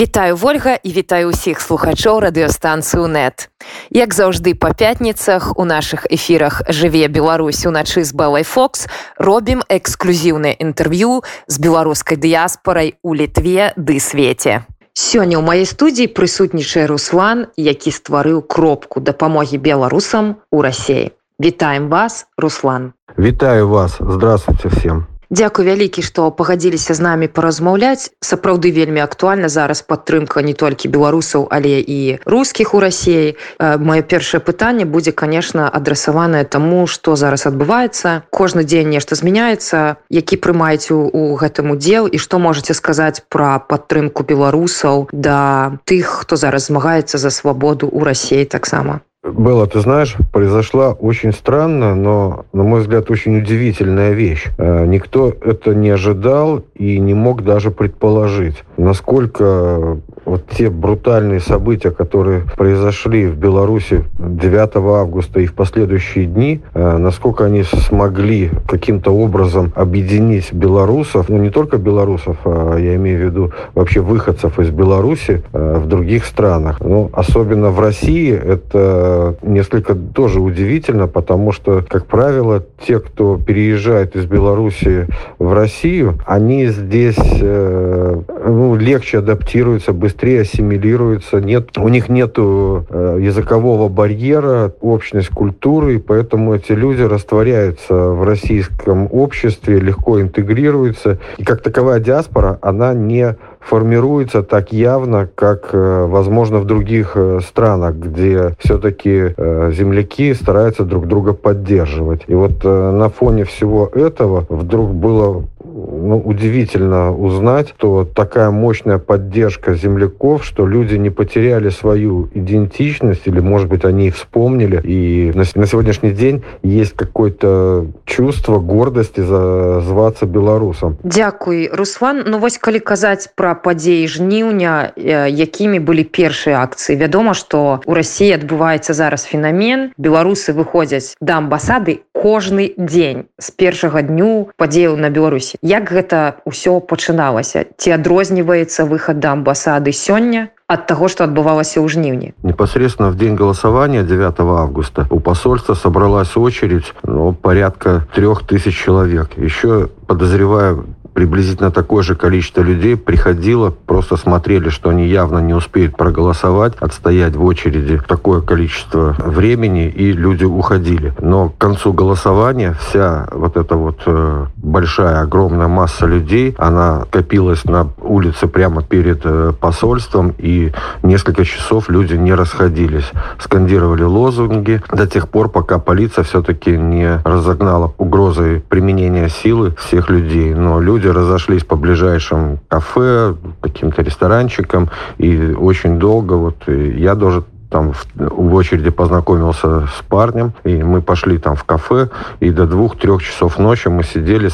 Вітаю ольга і вітаю ўсіх слухачоў радыёстанцыю нет як заўжды па пятніцах у нашых эфірах жыве Беларусь уначы з балай фокс робім эксклюзіўнае інтэрв'ю з беларускай дыяспорай у літве ды свеце. Сёння ў маёй студіі прысутнічае руслан які стварыў кропку дапамогі беларусам у рассеі вітаем вас руслан. Вітаю вас. Здравствуйте всем Дякую вялікі што пагадзіліся з намі паразмаўляць. Сапраўды вельмі актуальна зараз падтрымка не толькі беларусаў але і рускіх у рассіі маё першае пытанне будзе конечно адрасаванае таму што зараз адбываецца. Кожны дзень нешта змяняецца. Які прымаюць у, гэтым удзел і што можете сказаць пра падтрымку беларусаў да тых хто зараз змагаецца за свабоду ў рассіі таксама Было, ты знаешь, произошла очень странно, но, на мой взгляд, очень удивительная вещь. Э, никто это не ожидал и не мог даже предположить, насколько вот те брутальные события, которые произошли в Беларуси 9 августа и в последующие дни, э, насколько они смогли каким-то образом объединить белорусов, ну не только белорусов, а я имею в виду вообще выходцев из Беларуси э, в других странах. Ну, особенно в России это несколько тоже удивительно, потому что, как правило, те, кто переезжает из Беларуси в Россию, они здесь э, ну, легче адаптируются, быстрее ассимилируются. Нет, у них нет э, языкового барьера, общность культуры, и поэтому эти люди растворяются в российском обществе, легко интегрируются. И как таковая диаспора, она не формируется так явно, как, э, возможно, в других э, странах, где все-таки э, земляки стараются друг друга поддерживать. И вот на фоне всего этого вдруг было ну, удивительно узнать, что такая мощная поддержка земляков, что люди не потеряли свою идентичность, или, может быть, они их вспомнили, и на, на сегодняшний день есть какое-то чувство гордости за зваться беларусам. Дякуй, Руслан. Ну вось калі казаць пра падзеі жніўня, э, якімі былі першыя акцыі. Вядома, што у Росіі адбываецца зараз фенамен. Беларусы выходзяць да амбасады кожны дзень з першага дню падзеяў на Беларусі як гэта ўсё пачыналася ці адрозніваецца выхад да амбасады сёння от того, что отбывалось у жніўні. Непосредственно в день голосования 9 августа у посольства собралась очередь ну, порядка трех тысяч человек. Еще подозреваю, приблизительно такое же количество людей приходило, просто смотрели, что они явно не успеют проголосовать, отстоять в очереди такое количество времени, и люди уходили. Но к концу голосования вся вот эта вот э, большая, огромная масса людей, она копилась на улице прямо перед э, посольством, и несколько часов люди не расходились. Скандировали лозунги до тех пор, пока полиция все-таки не разогнала угрозой применения силы всех людей. Но люди разошлись по ближайшим кафе, каким-то ресторанчикам, и очень долго вот я даже там в, в очереди познакомился с парнем, и мы пошли там в кафе, и до двух-трех часов ночи мы сидели,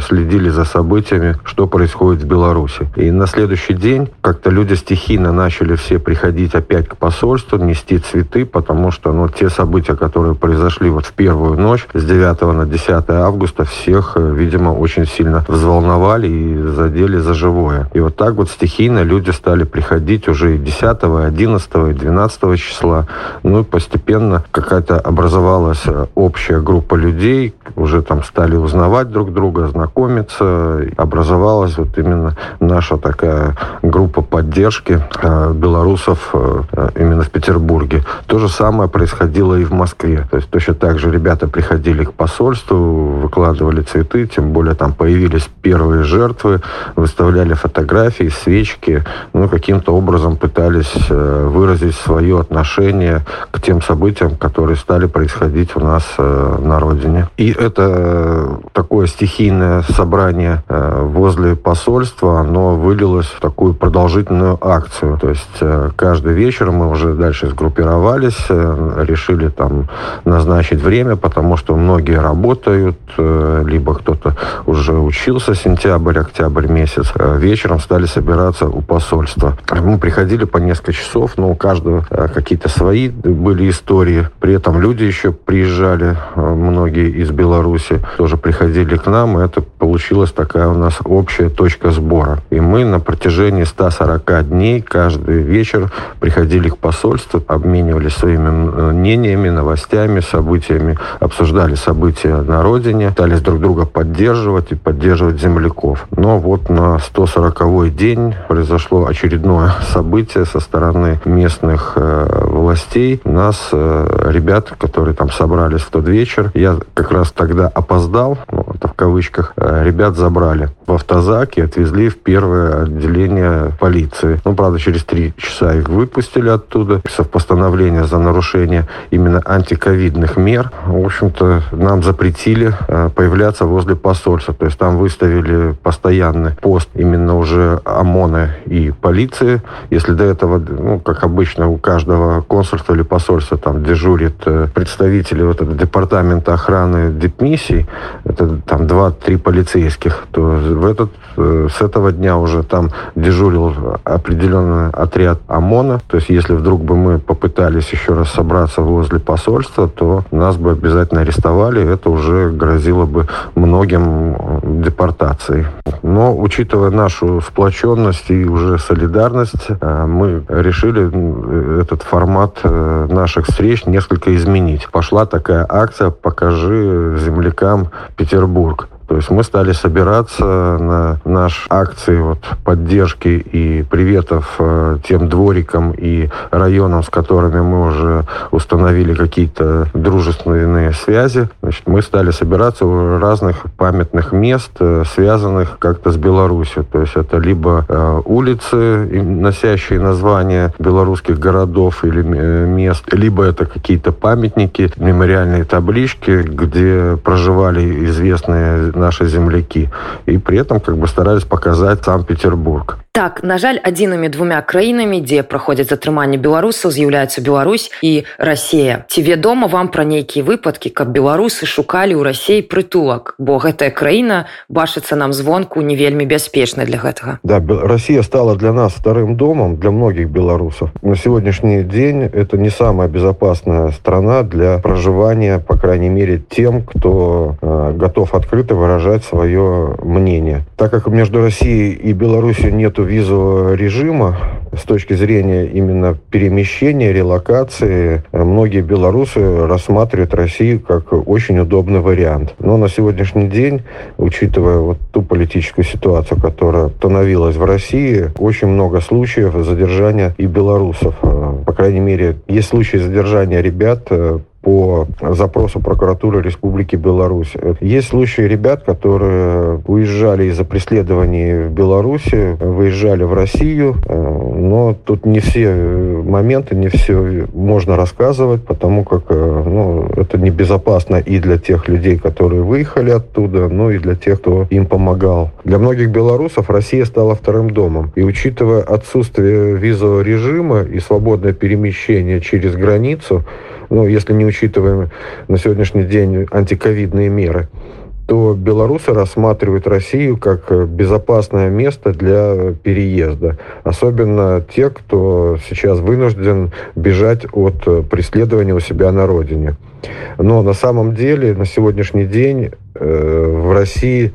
следили за событиями, что происходит в Беларуси. И на следующий день как-то люди стихийно начали все приходить опять к посольству, нести цветы, потому что ну, те события, которые произошли вот в первую ночь с 9 на 10 августа, всех, э, видимо, очень сильно взволновали и задели за живое. И вот так вот стихийно люди стали приходить уже и 10, и 11, и 12 числа. Ну и постепенно какая-то образовалась э, общая группа людей, уже там стали узнавать друг друга, знакомиться. Образовалась вот именно наша такая группа поддержки э, белорусов э, именно в Петербурге. То же самое происходило и в Москве. То есть точно так же ребята приходили к посольству, выкладывали цветы, тем более там появились первые жертвы, выставляли фотографии, свечки, ну каким-то образом пытались выразить свое отношение к тем событиям, которые стали происходить у нас э, на родине. И это э, такое стихийное собрание э, возле посольства, оно вылилось в такую продолжительную акцию. То есть каждый вечер мы уже дальше сгруппировались, решили там назначить время, потому что многие работают, либо кто-то уже учился сентябрь, октябрь месяц. Вечером стали собираться у посольства. Мы приходили по несколько часов, но у каждого какие-то свои были истории. При этом люди еще приезжали, э, многие из Беларуси, тоже приходили к нам. И это получилась такая у нас общая точка сбора. И мы на протяжении 140 дней каждый вечер приходили к посольству, обменивались своими мнениями, новостями, событиями, обсуждали события на родине, пытались друг друга поддерживать и поддерживать земляков. Но вот на 140-й день произошло очередное событие со стороны местных э, властей. Нас, э, ребят, которые там собрались в тот вечер, я как раз тогда опоздал, ну, это в кавычках, э, ребят забрали в автозак и отвезли в первое отделение полиции. Ну, правда, через три часа их выпустили оттуда. Со постановления за нарушение именно антиковидных мер. В общем-то, нам запретили э, появляться возле посольства. То есть там выставили постоянный пост именно уже ОМОНа и полиции. Если до этого, ну, как обычно, у каждого консульства или посольства там дежурит э, представители вот этого департамента охраны дипмиссий, это там два-три полицейских, то в этот, э, с этого дня уже там дежурил определенный отряд ОМОНа. То есть если вдруг бы мы попытались еще раз собраться возле посольства, то нас бы обязательно арестовали. Это уже грозило бы многим депортацией. Но учитывая нашу сплоченность и уже солидарность, э, мы решили этот формат э, наших встреч несколько изменить. Пошла такая акция «Покажи землякам Петербург». Петербург. То есть мы стали собираться на наш акции вот, поддержки и приветов э, тем дворикам и районам, с которыми мы уже установили какие-то дружественные связи. Значит, мы стали собираться у разных памятных мест, э, связанных как-то с Беларусью. То есть это либо э, улицы, носящие названия белорусских городов или э, мест, либо это какие-то памятники, мемориальные таблички, где проживали известные наши земляки. И при этом как бы старались показать Санкт-Петербург. Так, на жаль, адзінымі двумя краінамі, дзе праходзяць затрыманне беларусаў, з'яўляецца Беларусь і Расія. Ці вядома вам пра нейкія выпадкі, каб беларусы шукалі ў рассіі прытулак, бо гэтая краіна бачыцца нам звонку не вельмі бяспечна для гэтага. Да, Россия стала для нас вторым домом для многих белорусов. На сегодняшний день это не самая безопасная страна для проживания, по крайней мере, тем, кто э, готов открыто выражать свое мнение. Так как между Россией и Беларусью нет визового режима с точки зрения именно перемещения, релокации, многие белорусы рассматривают Россию как очень удобный вариант. Но на сегодняшний день, учитывая вот ту политическую ситуацию, которая становилась в России, очень много случаев задержания и белорусов. По крайней мере, есть случаи задержания ребят по запросу прокуратуры Республики Беларусь. Есть случаи ребят, которые уезжали из-за преследований в Беларуси, выезжали в Россию, но тут не все моменты, не все можно рассказывать, потому как ну, это небезопасно и для тех людей, которые выехали оттуда, но и для тех, кто им помогал. Для многих белорусов Россия стала вторым домом. И учитывая отсутствие визового режима и свободное перемещение через границу, ну, если не учитываем на сегодняшний день антиковидные меры, то белорусы рассматривают Россию как безопасное место для переезда. Особенно те, кто сейчас вынужден бежать от преследования у себя на родине. Но на самом деле на сегодняшний день э, в России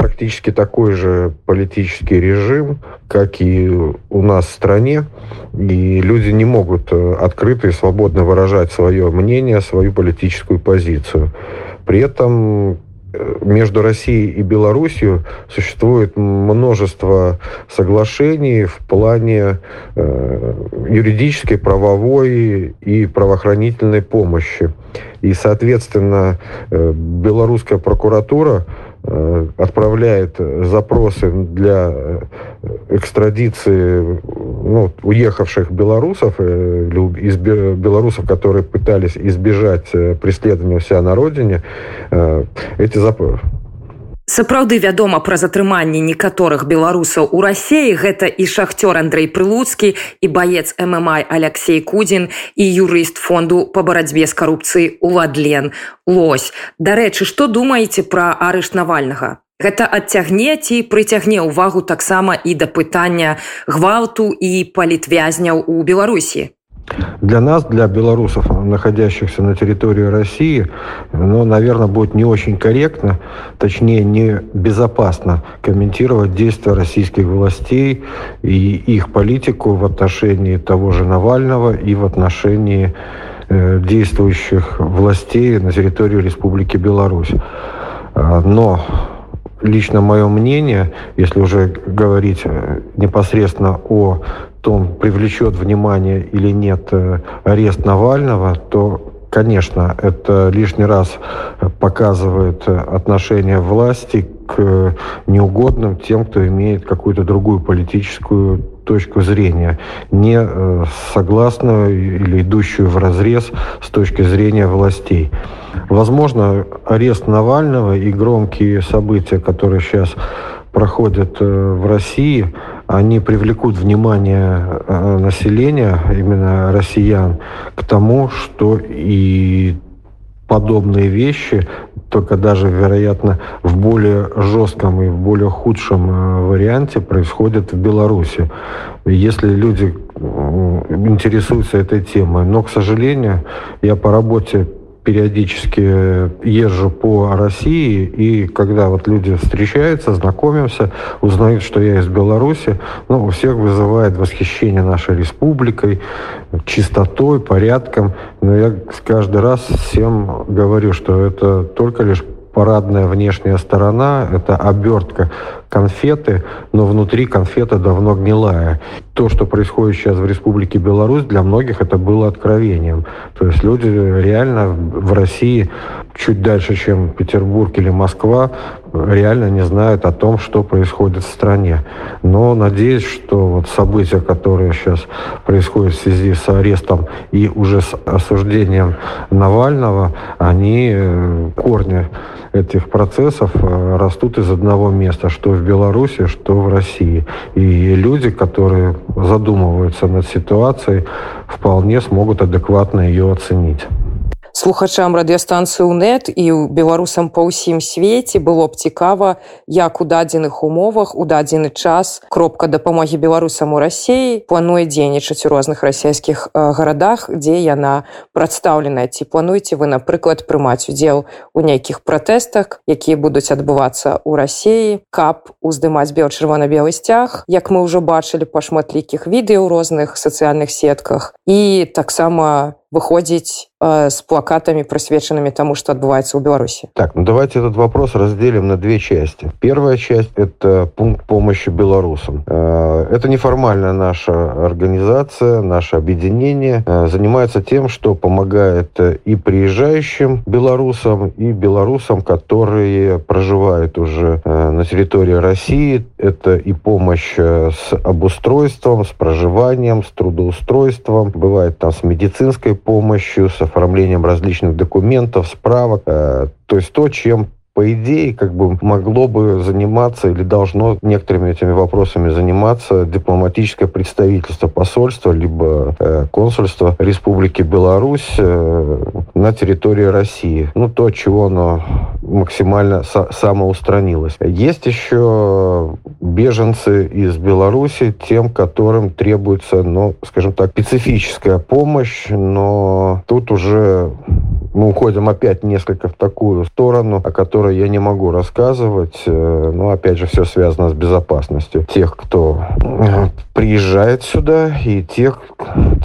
практически такой же политический режим, как и у нас в стране, и люди не могут э, открыто и свободно выражать свое мнение, свою политическую позицию. При этом э, между Россией и Белоруссией существует множество соглашений в плане э, юридической, правовой и правоохранительной помощи. И, соответственно, э, белорусская прокуратура отправляет запросы для э, экстрадиции ну, уехавших белорусов, э, из белорусов, которые пытались избежать преследования у себя на родине, эти запросы сапраўды вядома пра затрыманне некаторых беларусаў у рассеі гэта і шахцёр Андрей прылуцкі і баец ммай алексей кудзін і юрыст фонду по барацьбе з карупцыі уладлен лось. Дарэчы што думаеце пра арышт навальнага? Гэта адцягне ці прыцягне ўвагу таксама і да пытання гвалту і палітвязняў у беларусі Для нас, для белорусов, находящихся на территории России, ну, наверное, будет не очень корректно, точнее, не безопасно комментировать действия российских властей и их политику в отношении того же Навального и в отношении э, действующих властей на территории Республики Беларусь. А, но лично мое мнение, если уже говорить э, непосредственно о том, привлечет внимание или нет э, арест Навального, то, конечно, это лишний раз показывает э, отношение власти к неугодным тем, кто имеет какую-то другую политическую точку зрения, не э, согласную или идущую в разрез с точки зрения властей. Возможно, арест Навального и громкие события, которые сейчас проходят в России, они привлекут внимание э, населения, именно россиян, к тому, что и подобные вещи, только даже, вероятно, в более жестком и в более худшем э, варианте происходят в Беларуси. Если люди интересуются этой темой. Но, к сожалению, я по работе периодически езжу по России, и когда вот люди встречаются, знакомимся, узнают, что я из Беларуси, ну, у всех вызывает восхищение нашей республикой, чистотой, порядком. Но я каждый раз всем говорю, что это только лишь парадная внешняя сторона, это обертка конфеты, но внутри конфета давно гнилая. То, что происходит сейчас в Республике Беларусь, для многих это было откровением. То есть люди реально в России чуть дальше, чем Петербург или Москва, реально не знают о том, что происходит в стране. Но надеюсь, что вот события, которые сейчас происходят в связи с арестом и уже с осуждением Навального, они э, корни этих процессов э, растут из одного места, что в Беларуси, что в России. И люди, которые задумываются над ситуацией, вполне смогут адекватно ее оценить. Слухачам радыёстанцыі нет і беларусам па ўсім свеце было б цікава як у дадзеных умовах у дадзены час кропка дапамогі беларусам у рассіі плануе дзейнічаць у розных расійскіх гарадах дзе яна прадстаўленая. Ці плануеце вы напрыклад прымаць удзел у нейкіх пратэстах якія будуць адбывацца ў рассіі каб уздымаць бел-чырвона-белы сцяг як мы ўжо бачылі па шматлікіх відэо ў розных сацыяльных сетках. І таксама выходзіць э, с плакатами, просвеченными тому, что отбывается в Беларуси? Так, ну давайте этот вопрос разделим на две части. Первая часть – это пункт помощи белорусам. Э, это неформальная наша организация, наше объединение э, занимается тем, что помогает и приезжающим белорусам, и белорусам, которые проживают уже на территории России. Это и помощь с обустройством, с проживанием, с трудоустройством, бывает там с медицинской помощью, с оформлением различных документов, справок. Э, то есть то, чем по идее, как бы могло бы заниматься или должно некоторыми этими вопросами заниматься дипломатическое представительство посольства либо э, консульство Республики Беларусь э, на территории России. Ну, то, чего оно максимально со- самоустранилось. Есть еще беженцы из Беларуси, тем, которым требуется, ну, скажем так, специфическая помощь, но тут уже мы уходим опять несколько в такую сторону, о которой я не могу рассказывать. Э, но опять же, все связано с безопасностью тех, кто э, приезжает сюда, и тех,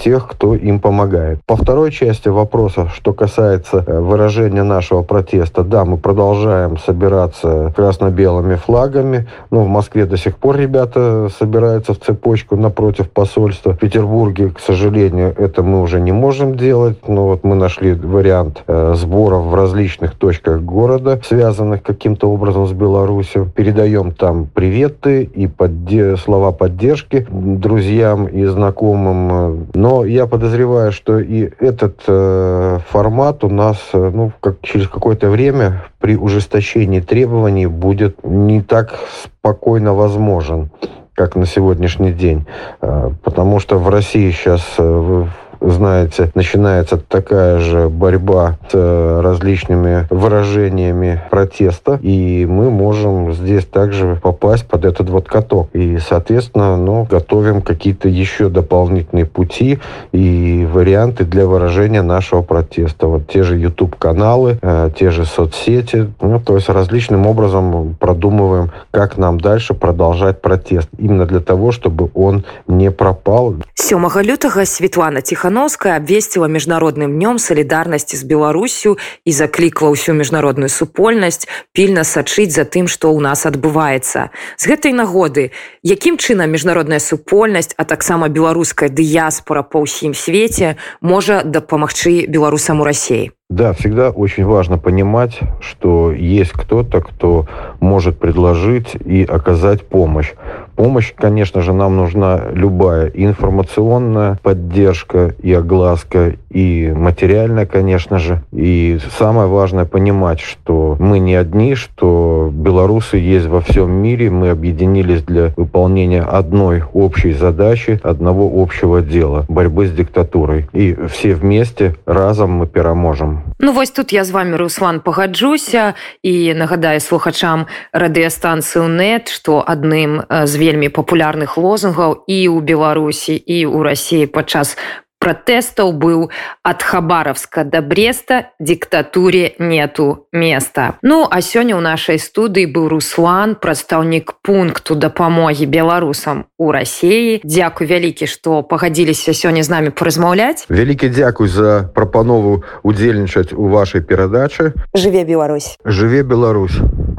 тех, кто им помогает. По второй части вопроса, что касается э, выражения нашего протеста, да, мы продолжаем собираться красно-белыми флагами. Но в Москве до сих пор ребята собираются в цепочку напротив посольства. В Петербурге, к сожалению, это мы уже не можем делать. Но вот мы нашли вариант э, сборов в различных точках города, связанных каким-то образом с Беларусью. Передаем там приветы и подде слова поддержки друзьям и знакомым. Но я подозреваю, что и этот э, формат у нас э, ну, как, через какое-то время при ужесточении требований будет не так спокойно возможен как на сегодняшний день. Э, потому что в России сейчас знаете, начинается такая же борьба с э, различными выражениями протеста, и мы можем здесь также попасть под этот вот каток. И, соответственно, ну, готовим какие-то еще дополнительные пути и варианты для выражения нашего протеста. Вот те же YouTube-каналы, э, те же соцсети, ну, то есть различным образом продумываем, как нам дальше продолжать протест. Именно для того, чтобы он не пропал. 7 лютага Светлана Тихановская обвесціла міжнародным днём салідарнасці з Беларусю і заклікла ўсю міжнародную супольнасць пільна сачыць за тым, што ў нас адбываецца. З гэтай нагоды, якім чынам міжнародная супольнасць, а таксама беларуская дыяспора па ўсім свеце можа дапамагчы беларусам у рассіі. Да, всегда очень важно понимать, что есть кто-то, кто может предложить и оказать помощь. Помощь, конечно же, нам нужна любая информационная поддержка и огласка, и материальная, конечно же. И самое важное понимать, что мы не одни, что белорусы есть во всем мире, мы объединились для выполнения одной общей задачи, одного общего дела – борьбы с диктатурой. И все вместе разом мы переможем. Ну вось тут я з вами Руслан пагаджуся і нагадаю слухачам радыёстанцыю нет што адным з вельмі папулярных лозунгаў і ў беларусі і ў рассіі падчас пратэстаў быў ад хабаровска да бреста дыктатуре нету места. Ну а сёння ў нашай студыі быў руслан прадстаўнік пункту дапамогі беларусам у рассіі дзякуй вялікі што пагадзіліся сёння з намі паразмаўляць вялікі дзякуй за прапанову удзельнічаць у вашай перадачы жыве Беларусь! Жыве Беларусь